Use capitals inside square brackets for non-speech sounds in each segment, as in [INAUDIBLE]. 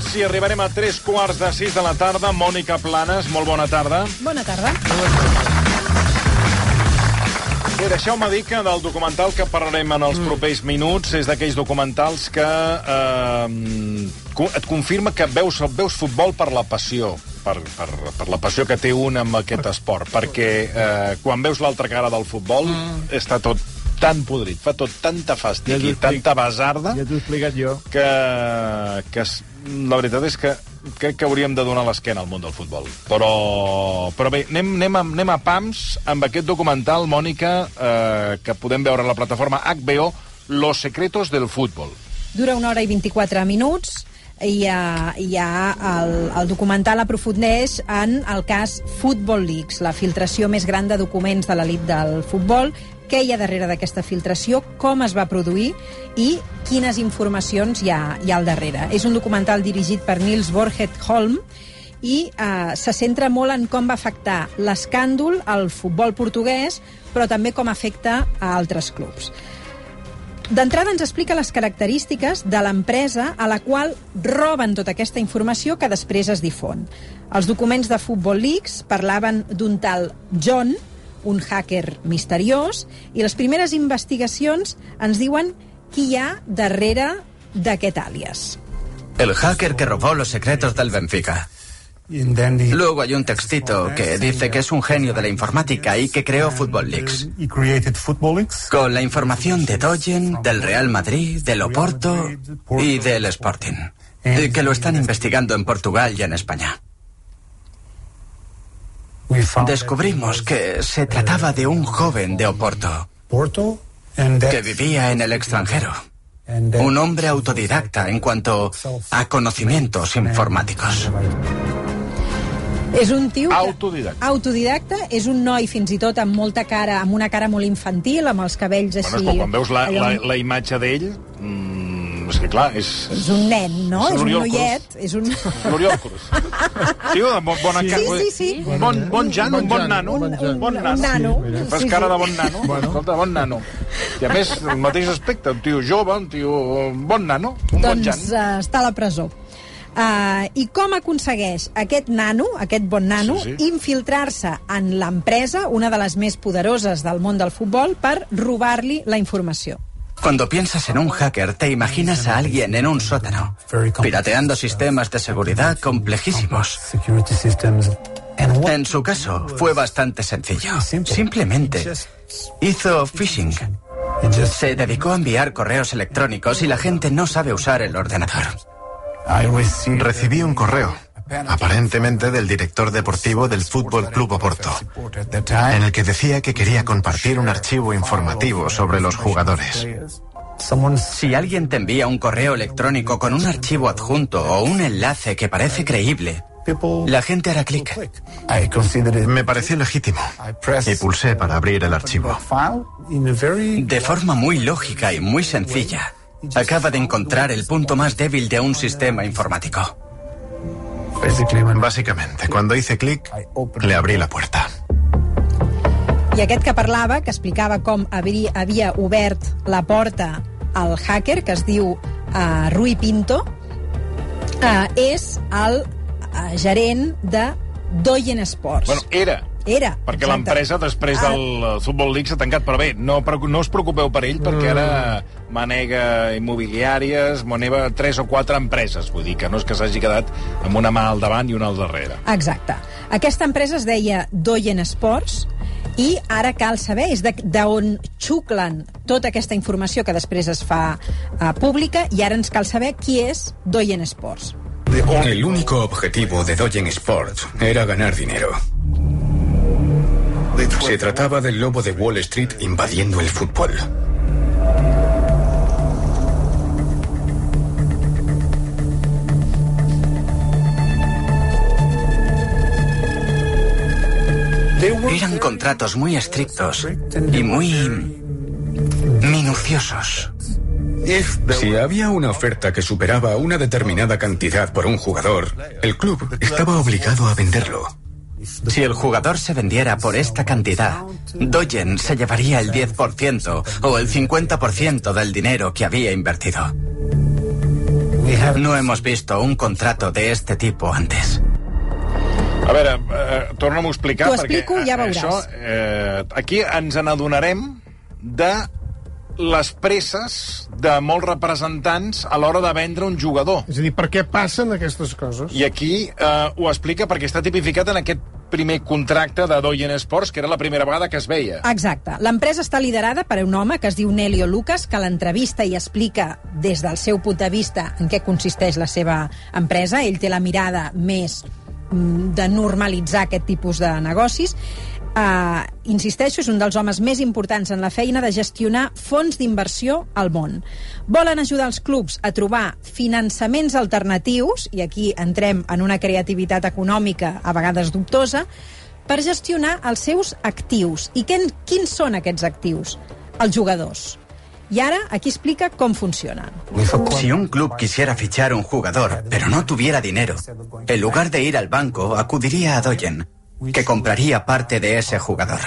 minuts i arribarem a tres quarts de sis de la tarda. Mònica Planes, molt bona tarda. Bona tarda. Bé, deixeu-me dir que del documental que parlarem en els propers minuts és d'aquells documentals que eh, et confirma que veus, veus futbol per la passió, per, per, per la passió que té un amb aquest esport, perquè eh, quan veus l'altra cara del futbol està tot tan podrit, fa tot tanta fàstic Ja i tanta basarda Ja t'ho he explicat jo. que, que es- la veritat és que crec que hauríem de donar l'esquena al món del futbol. Però, però bé, anem, anem, a, anem a pams amb aquest documental, Mònica, eh, que podem veure a la plataforma HBO, Los secretos del fútbol. Dura una hora i 24 minuts i ha, hi ha el, el documental aprofundeix en el cas Football Leaks, la filtració més gran de documents de l'elit del futbol, què hi ha darrere d'aquesta filtració, com es va produir i quines informacions hi ha, hi ha al darrere. És un documental dirigit per Nils Borget Holm i eh, se centra molt en com va afectar l'escàndol al futbol portuguès, però també com afecta a altres clubs. D'entrada ens explica les característiques de l'empresa a la qual roben tota aquesta informació que després es difon. Els documents de Football Leaks parlaven d'un tal John, un hacker misteriós, i les primeres investigacions ens diuen qui hi ha darrere d'aquest àlies. El hacker que robó los secretos del Benfica. Luego hay un textito que dice que es un genio de la informática y que creó Football Leaks. Con la información de Doyen, del Real Madrid, del Oporto y del Sporting. Y que lo están investigando en Portugal y en España. Descubrimos que se trataba de un joven de Oporto que vivía en el extranjero. Un hombre autodidacta en cuanto a conocimientos informáticos. És un tio... que- Autodidacta. Autodidacta, és un noi fins i tot amb molta cara, amb una cara molt infantil, amb els cabells així... Bueno, és que quan veus la, allò- la, la imatge d'ell, mm, és que clar, és... És un nen, no? És És un noiet. És un... [LAUGHS] L'Oriol Cruz. Sí, de bo- bona Sí, cara. sí, sí. Bon, bon Jan, un bon nano. Un, un, bon un nano. nano. Fas Sí, cara sí. de bon nano. Bueno. Escolta, bon nano. I a més, el mateix aspecte, un tio jove, un tio... un bon nano, un bon Doncs Jan. uh, està a la presó. Uh, I com aconsegueix aquest nano, aquest bon nano, Sí, sí. infiltrar-se en l'empresa, una de les més poderoses del món del futbol, per robar-li la informació? Cuando piensas en un hacker, te imaginas a alguien en un sótano, pirateando sistemas de seguridad complejísimos. En su caso, fue bastante sencillo. Simplemente hizo phishing. Se dedicó a enviar correos electrónicos y la gente no sabe usar el ordenador. Recibí un correo, aparentemente del director deportivo del Fútbol Club Oporto, en el que decía que quería compartir un archivo informativo sobre los jugadores. Someone Si alguien te envía un correo electrónico con un archivo adjunto o un enlace que parece creíble, la gente hará clic. Me pareció legítimo y pulsé para abrir el archivo. De forma muy lógica y muy sencilla, acaba de encontrar el punto más débil de un sistema informático. Básicamente, cuando hice clic, le abrí la puerta. I aquest que parlava, que explicava com havia, havia obert la porta al hacker, que es diu uh, Rui Pinto, uh, és el uh, gerent de Doyen Sports. Bueno, era. Era. Perquè l'empresa, després Ara- del eh, Futbol League, s'ha tancat. Però bé, no, no us preocupeu per ell, perquè ara manega immobiliàries, maneva tres o quatre empreses. Vull dir que no és que s'hagi quedat amb una mà al davant i una al darrere. Exacte. Aquesta empresa es deia Doyen Sports i ara cal saber és de- d'on xuclen tota aquesta informació que després es fa uh, pública i ara ens cal saber qui és Doyen Sports. El único objetivo de Doyen Sport era ganar dinero. Se trataba del lobo de Wall Street invadiendo el fútbol. Eran contratos muy estrictos y muy minuciosos. Si había una oferta que superaba una determinada cantidad por un jugador, el club estaba obligado a venderlo. Si el jugador se vendiera por esta cantidad, Doyen se llevaría el 10% o el 50% del dinero que había invertido. No hemos visto un contrato de este tipo antes. A veure, eh, torna'm a explicar, T'ho perquè explico, ja eh, veuràs. això, eh, aquí ens n'adonarem de les presses de molts representants a l'hora de vendre un jugador. És a dir, per què passen aquestes coses? I aquí eh, ho explica perquè està tipificat en aquest primer contracte de Doyen Sports, que era la primera vegada que es veia. Exacte. L'empresa està liderada per un home que es diu Nelio Lucas, que a l'entrevista hi explica des del seu punt de vista en què consisteix la seva empresa. Ell té la mirada més de normalitzar aquest tipus de negocis. Uh, insisteixo, és un dels homes més importants en la feina de gestionar fons d'inversió al món. Volen ajudar els clubs a trobar finançaments alternatius, i aquí entrem en una creativitat econòmica a vegades dubtosa, per gestionar els seus actius. I quen, quins són aquests actius? Els jugadors. I ara aquí explica com funcionen. Si un club quisiera fichar un jugador, pero no tuviera dinero, en lugar de ir al banco, acudiría a Doyen, que compraría parte de ese jugador.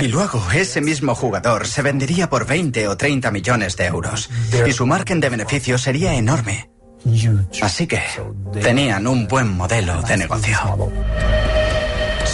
Y luego ese mismo jugador se vendería por 20 o 30 millones de euros. Y su margen de beneficio sería enorme. Así que tenían un buen modelo de negocio.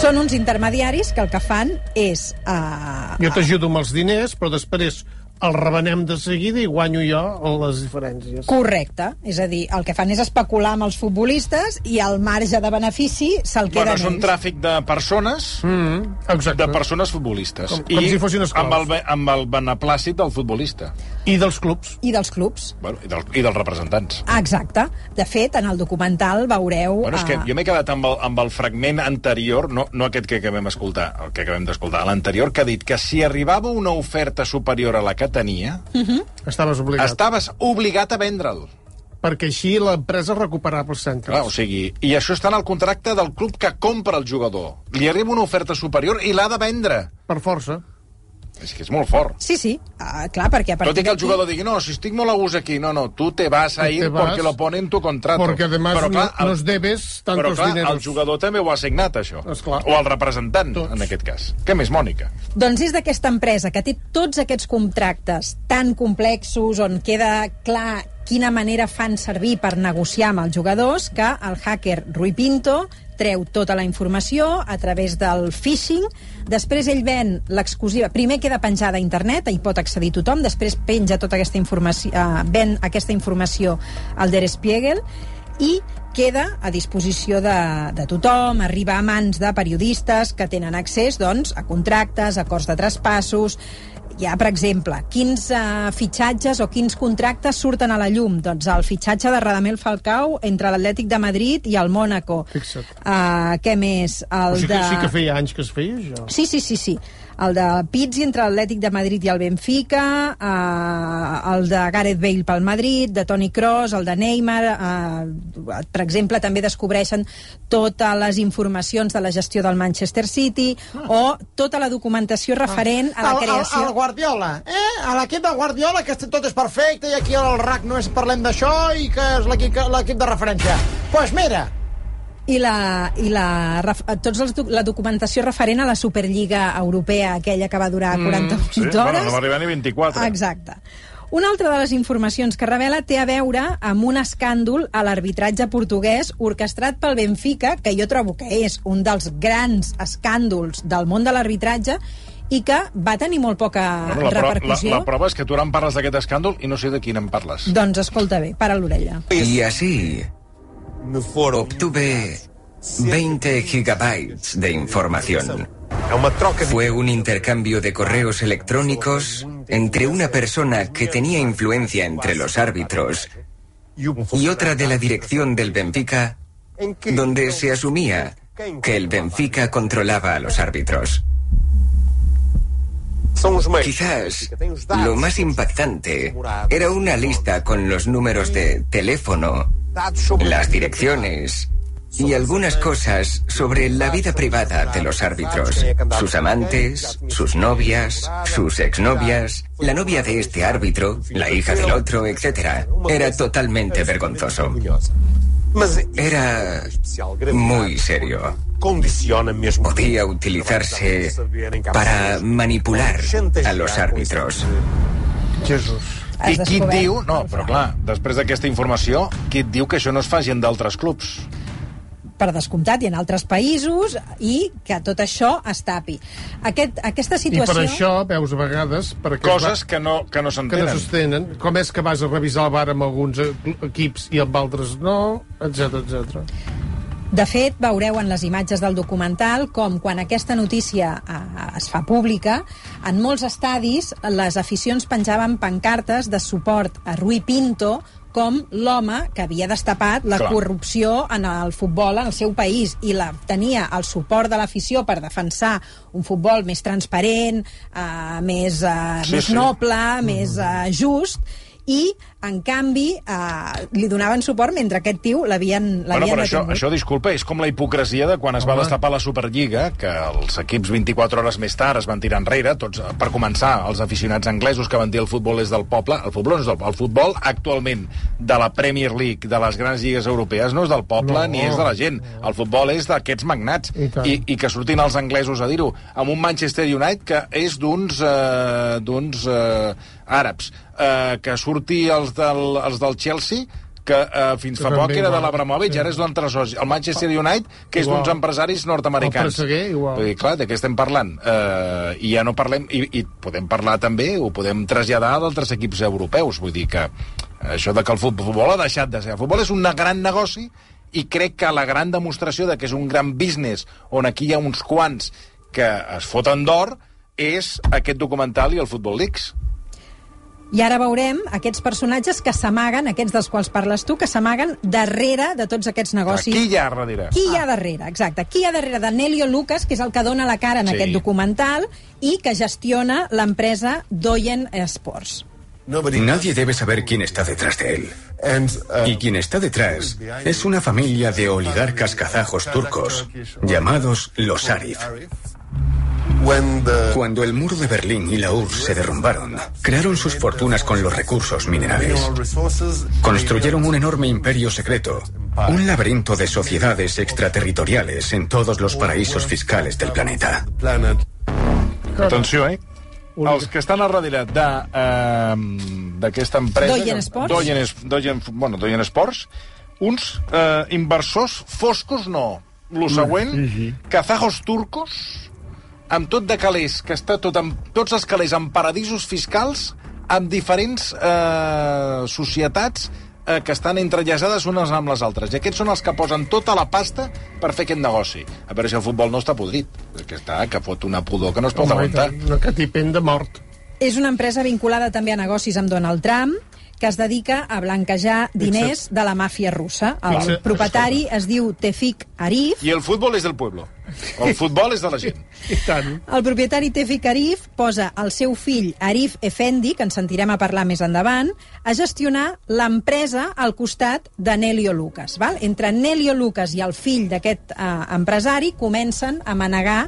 Són uns intermediaris que el que fan és... Uh, Jo t'ajudo amb els diners, però després el revenem de seguida i guanyo jo les diferències. Correcte. És a dir, el que fan és especular amb els futbolistes i el marge de benefici se'l Bueno, queden és un ells. tràfic de persones, Mm, exacte. de persones futbolistes. Com- com si fossin esclaus. amb el, amb el beneplàcit del futbolista. I dels clubs. I dels clubs. Bueno, i, del, I dels representants. Exacte. De fet, en el documental veureu... Bueno, és que eh, jo m'he quedat amb el, amb el fragment anterior, no, no aquest que acabem d'escoltar, el que acabem d'escoltar, l'anterior, que ha dit que si arribava una oferta superior a la que tenia, Estaves obligat. estaves obligat a vendre'l. Perquè així l'empresa recuperava els centres. Clar, o sigui, i això està en el contracte del club que compra el jugador. Li arriba una oferta superior i l'ha de vendre. Per força. És que és molt fort. Sí, sí, uh, clar, perquè a partir Tot i que el jugador digui, no, si estic molt a gust aquí, no, no, tu te vas a ir vas, porque lo pone en tu contrato. Porque además Però, clar, no- nos debes tantos però, clar, dineros. el jugador també ho ha assignat, això. Esclar. O el representant, Tots. en aquest cas. Què més, Mònica? Doncs és d'aquesta empresa que té tots aquests contractes tan complexos on queda clar quina manera fan servir per negociar amb els jugadors que el hacker Rui Pinto treu tota la informació a través del phishing, després ell ven l'exclusiva, primer queda penjada a internet, hi pot accedir tothom, després penja tota aquesta informació, eh, ven aquesta informació al Der Spiegel, i queda a disposició de, de tothom, arriba a mans de periodistes que tenen accés doncs, a contractes, a acords de traspassos... Hi ha, per exemple, quins uh, fitxatges o quins contractes surten a la llum? Doncs el fitxatge de Radamel Falcao entre l'Atlètic de Madrid i el Mònaco. Fixa't. Uh, què més? El O sigui de... sí que feia anys que es feia, això. Sí, sí, sí, sí. El de Pizzi entre l'Atlètic de Madrid i el Benfica, eh, el de Gareth Bale pel Madrid, de Toni Kroos, el de Neymar... Eh, per exemple, també descobreixen totes les informacions de la gestió del Manchester City o tota la documentació referent a la el, creació... el Guardiola, eh? A l'equip de Guardiola, que tot és perfecte, i aquí al RAC no és parlem d'això, i que és l'equip de referència. Doncs pues mira, i la, i la, tots els, la documentació referent a la Superliga Europea, aquella que va durar 48 Mm, sí, hores. bueno, no va arribar ni 24. Exacte. Una altra de les informacions que revela té a veure amb un escàndol a l'arbitratge portuguès orquestrat pel Benfica, que jo trobo que és un dels grans escàndols del món de l'arbitratge i que va tenir molt poca Bueno, la, pro la, repercussió. la prova és que tu ara em parles d'aquest escàndol i no sé de quin em parles. Doncs escolta bé, para l'orella. Y así obtuve 20 gigabytes de información. Fue un intercambio de correos electrónicos entre una persona que tenía influencia entre los árbitros y otra de la dirección del Benfica, donde se asumía que el Benfica controlaba a los árbitros. Quizás lo más impactante era una lista con los números de teléfono, las direcciones y algunas cosas sobre la vida privada de los árbitros. Sus amantes, sus novias, sus exnovias, la novia de este árbitro, la hija del otro, etc. Era totalmente vergonzoso. Era muy serio. Podía utilizarse para manipular a los árbitros. Jesús. I qui et diu... No, però clar, després d'aquesta informació, qui et diu que això no es faci en d'altres clubs? per descomptat, i en altres països, i que tot això es tapi. Aquest, aquesta I situació... per això veus a vegades... Perquè Coses es que no, que no va, que no s'entenen. Com és que vas a revisar el bar amb alguns e- equips i amb altres no, etc etc. De fet, veureu en les imatges del documental com quan aquesta notícia eh, es fa pública, en molts estadis les aficions penjaven pancartes de suport a Rui Pinto com l'home que havia destapat la Clar. corrupció en el futbol en el seu país i la, tenia el suport de l'afició per defensar un futbol més transparent, eh, més, eh, Sí, més sí. noble, més eh, just, i, en canvi, eh, li donaven suport mentre aquest tio l'havien Bueno, l'havien però això, detingut. això, disculpa, és com la hipocresia de quan es va Home. destapar la Superliga, que els equips 24 hores més tard es van tirar enrere, tots, per començar, els aficionats anglesos que van dir el futbol és del poble, el futbol no és del poble, el futbol actualment de la Premier League, de les grans lligues europees, no és del poble No. ni és de la gent. El futbol és d'aquests magnats. I tant. I, I que surtin els anglesos a dir-ho, amb un Manchester United que és d'uns eh, d'uns eh, àrabs, eh, que surti els del, els del Chelsea que eh, fins Que fa poc era de igual, l'Abramovich, sí. ara és d'altre soci. El Manchester United, que és d'uns empresaris nord-americans. El Presseguer, igual. Vull dir, clar, de què estem parlant? Uh, I ja no parlem... I, I podem parlar també, ho podem traslladar a d'altres equips europeus. Vull dir que això de que el futbol, futbol ha deixat de ser... El futbol és un gran negoci i crec que la gran demostració de que és un gran business on aquí hi ha uns quants que es foten d'or és aquest documental i el Football Leaks. I ara veurem aquests personatges que s'amaguen, aquests dels quals parles tu, que s'amaguen darrere de tots aquests negocis. Qui hi ha darrere? Qui hi ha darrere, exacte. Qui hi ha darrere de Nelio Lucas, que és el que dona la cara en Sí. aquest documental i que gestiona l'empresa Doyen Sports. Nadie debe saber quién está detrás de él. Y quien está detrás es una familia de oligarcas kazajos turcos llamados los Arif. Cuando el muro de Berlín y la URSS se derrumbaron, crearon sus fortunas con los recursos minerales. Construyeron un enorme imperio secreto, un laberinto de sociedades extraterritoriales en todos los paraísos fiscales del planeta. Atenció, eh? Els que estan al darrere de, eh, d'aquesta empresa... Doyen que- Sports? Doyen, Doyen, bueno, Doyen Sports, uns eh, inversors foscos, no. Lo següent, kazajos turcos, amb tot de calés, que està tot amb, tots els calés en paradisos fiscals, amb diferents eh, societats eh, que estan entrellaçades unes amb les altres. I aquests són els que posen tota la pasta per fer aquest negoci. A veure si el futbol no està podrit, que està, que fot una pudor que no es pot Home, aguantar. tant, Una catipent de mort. És una empresa vinculada també a negocis amb Donald Trump, que es dedica a blanquejar diners de la màfia russa. El propietari es diu Tefik Arif, I el futbol és del pueblo. El futbol és de la gent. [LAUGHS] I tant. El propietari Tefik Arif posa el seu fill Arif Effendi, que en sentirem a parlar més endavant, a gestionar l'empresa al costat de Nelio Lucas. Val? Entre Nelio Lucas i el fill d'aquest eh, empresari comencen a manegar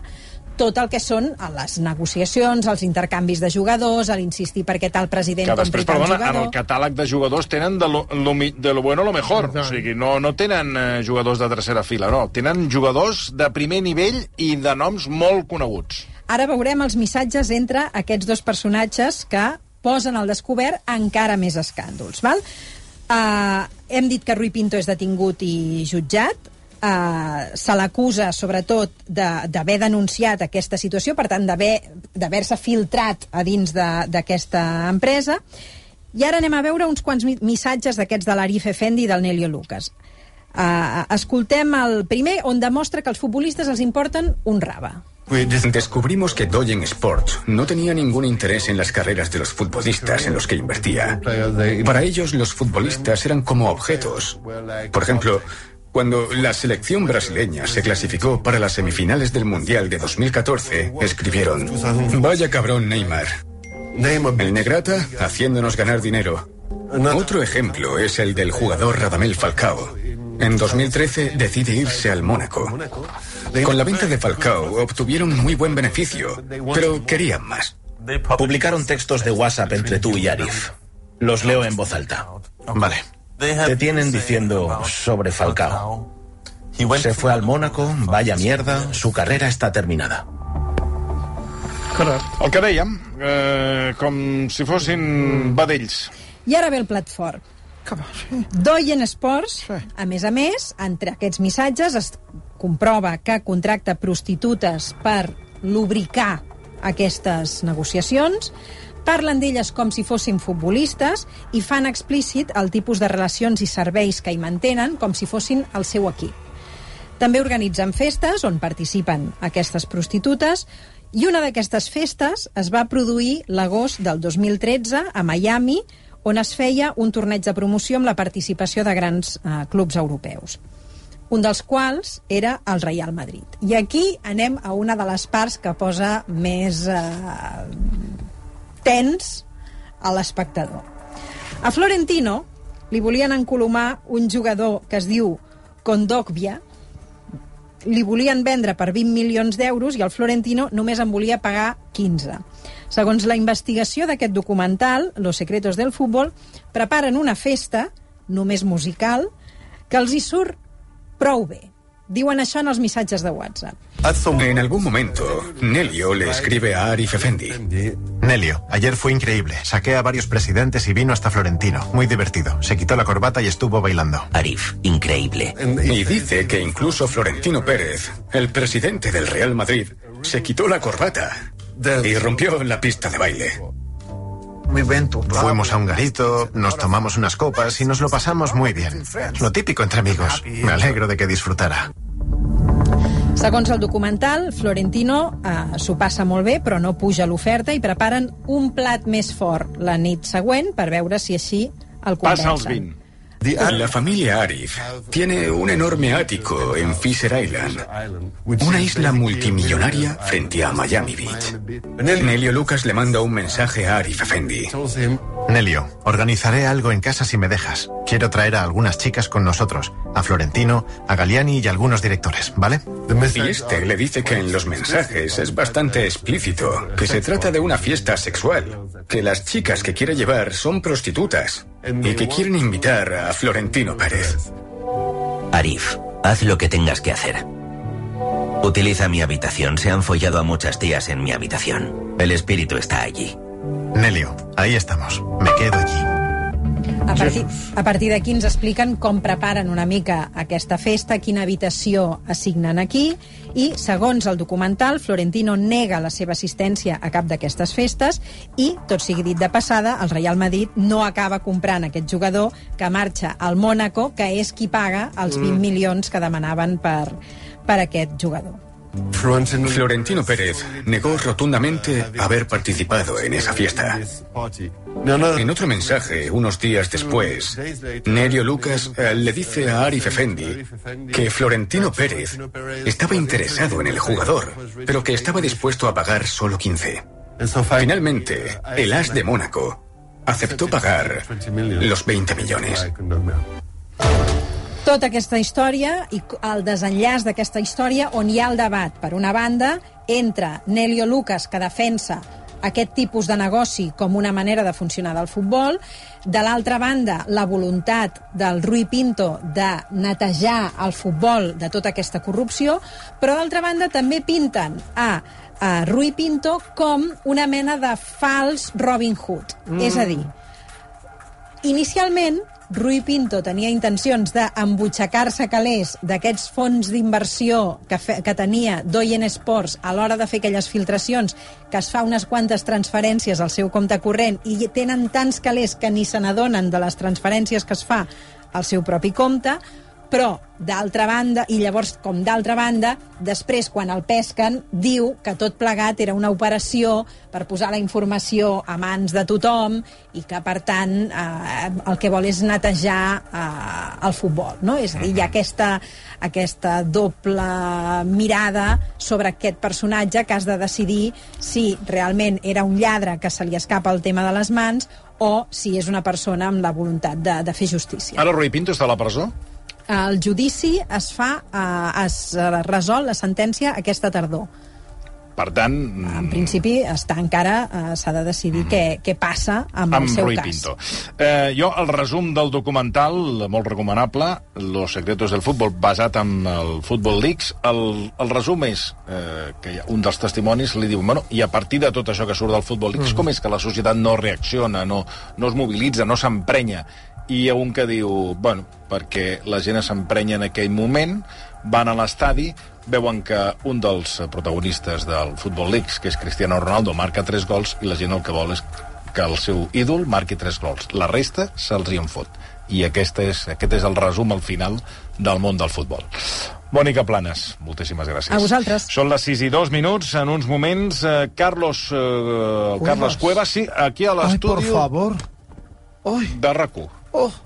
tot el que són les negociacions, els intercanvis de jugadors, a l'insistir perquè tal president Que després, tal perdona, en jugador... el catàleg de jugadors tenen de lo, lo, de lo bueno a lo mejor. Tant. O sigui, no, no tenen eh, jugadors de tercera fila, no. Tenen jugadors de primer nivell i de noms molt coneguts. Ara veurem els missatges entre aquests dos personatges que posen al descobert encara més escàndols. Val? Uh, hem dit que Rui Pinto és detingut i jutjat. Uh, se l'acusa, sobretot, d'haver de, denunciat aquesta situació, per tant, d'haver- d'haver-se filtrat a dins d'aquesta empresa. I ara anem a veure uns quants mi- missatges d'aquests de l'Arif Effendi i del Nelio Lucas. Uh, escoltem el primer, on demostra que els futbolistes els importen un raba. Descubrimos que Doyen Sports no tenía ningún interés en las carreras de los futbolistas en los que invertía. Para ellos los futbolistas eran como objetos. Por ejemplo, cuando la selección brasileña se clasificó para las semifinales del Mundial de 2014, escribieron, vaya cabrón Neymar. El Negrata haciéndonos ganar dinero. Otro ejemplo es el del jugador Radamel Falcao. En 2013 decide irse al Mónaco. Con la venta de Falcao obtuvieron muy buen beneficio, pero querían más. Publicaron textos de WhatsApp entre tú y Arif. Los leo en voz alta. Vale. Te tienen diciendo sobre Falcao. Se fue al Mónaco, vaya mierda, su carrera está terminada. El que dèiem, eh, com si fossin vedells. I ara ve el plat fort. Doyen Sports, a més a més, entre aquests missatges es comprova que contracta prostitutes per lubricar aquestes negociacions, parlen d'elles com si fossin futbolistes i fan explícit el tipus de relacions i serveis que hi mantenen com si fossin el seu equip. També organitzen festes on participen aquestes prostitutes i una d'aquestes festes es va produir l'agost del 2013 a Miami, on es feia un torneig de promoció amb la participació de grans eh, clubs europeus un dels quals era el Real Madrid. I aquí anem a una de les parts que posa més eh, tens a l'espectador. A Florentino li volien encolomar un jugador que es diu Condogbia, li volien vendre per 20 milions d'euros i el Florentino només en volia pagar 15. Segons la investigació d'aquest documental, Los secretos del fútbol, preparen una festa, només musical, que els hi surt prou bé. Diuen això en els missatges de WhatsApp. En algún momento, Nelio le escribe a Arif Effendi. Nelio, ayer fue increíble. Saqué a varios presidentes y vino hasta Florentino. Muy divertido. Se quitó la corbata y estuvo bailando. Arif, increíble. Y dice que incluso Florentino Pérez, el presidente del Real Madrid, se quitó la corbata y rompió la pista de baile. Fuimos a un garito, nos tomamos unas copas y nos lo pasamos muy bien. Lo típico entre amigos. Me alegro de que disfrutara. Segons el documental, Florentino eh, s'ho passa molt bé, però no puja l'oferta i preparen un plat més fort la nit següent per veure si així el convencen. Passa els 20. La familia Arif tiene un enorme ático en Fisher Island, una isla multimillonaria frente a Miami Beach. Nelio Lucas le manda un mensaje a Arif Effendi. Nelio, organizaré algo en casa si me dejas. Quiero traer a algunas chicas con nosotros, a Florentino, a Galliani y algunos directores, ¿vale? Y este le dice que en los mensajes es bastante explícito, que se trata de una fiesta sexual, que las chicas que quiere llevar son prostitutas y que quieren invitar a Florentino Pérez. Arif, haz lo que tengas que hacer. Utiliza mi habitación. Se han follado a muchas tías en mi habitación. El espíritu está allí. Nelio, ahí estamos. Me quedo allí. A partir, a partir d'aquí ens expliquen com preparen una mica aquesta festa, quina habitació assignen aquí, i, segons el documental, Florentino nega la seva assistència a cap d'aquestes festes i, tot sigui dit de passada, el Real Madrid no acaba comprant aquest jugador que marxa al Mónaco, que és qui paga els 20 milions que demanaven per, per aquest jugador. Florentino Pérez negó rotundamente haber participado en esa fiesta. En otro mensaje, unos días después, Nerio Lucas eh, le dice a Arif Effendi que Florentino Pérez estaba interesado en el jugador, pero que estaba dispuesto a pagar solo 15. Finalmente, el as de Mónaco aceptó pagar los 20 millones. Tota aquesta història i el desenllaç d'aquesta història on hi ha el debat, per una banda, entre Nelio Lucas, que defensa aquest tipus de negoci com una manera de funcionar del futbol, de l'altra banda, la voluntat del Rui Pinto de netejar el futbol de tota aquesta corrupció, però d'altra banda també pinten a a Rui Pinto com una mena de fals Robin Hood. Mm. És a dir, inicialment Rui Pinto tenia intencions d'embutxacar-se calés d'aquests fons d'inversió que, fe, que tenia Doyen Sports a l'hora de fer aquelles filtracions que es fa unes quantes transferències al seu compte corrent i tenen tants calés que ni se n'adonen de les transferències que es fa al seu propi compte, però d'altra banda, i llavors, com d'altra banda, després, quan el pesquen, diu que tot plegat era una operació per posar la informació a mans de tothom i que, per tant, eh, el que vol és netejar eh, el futbol, no? És a dir, hi ha aquesta, aquesta doble mirada sobre aquest personatge que has de decidir si realment era un lladre que se li escapa el tema de les mans o si és una persona amb la voluntat de, de fer justícia. Ara Rui Pinto està a la presó? El judici es fa, eh, es resol la sentència aquesta tardor. per tant... En principi està encara eh, s'ha de decidir què, què passa amb, amb el seu Rui cas. Pinto. Eh, jo, el resum del documental, molt recomanable, Los secretos del futbol, basat en el Football Leagues, el, el resum és eh, que un dels testimonis li diu, bueno, i a partir de tot això que surt del Football Leagues, mm. com és que la societat no reacciona, no, no es mobilitza, no s'emprenya? I hi ha un que diu, bueno, perquè la gent s'emprenya en aquell moment, van a l'estadi, veuen que un dels protagonistes del Football League, que és Cristiano Ronaldo, marca tres gols i la gent el que vol és que el seu ídol marqui tres gols. La resta se'ls hi en fot. I aquesta és, aquest és el resum al final del món del futbol. Mònica Planes, moltíssimes gràcies. A vosaltres. Són les 6 i 2 minuts. En uns moments, eh, Carlos, eh, el Carlos Cuevas, sí, aquí a Ai, por l'estudi favor. Ai, de RAC1. Oh,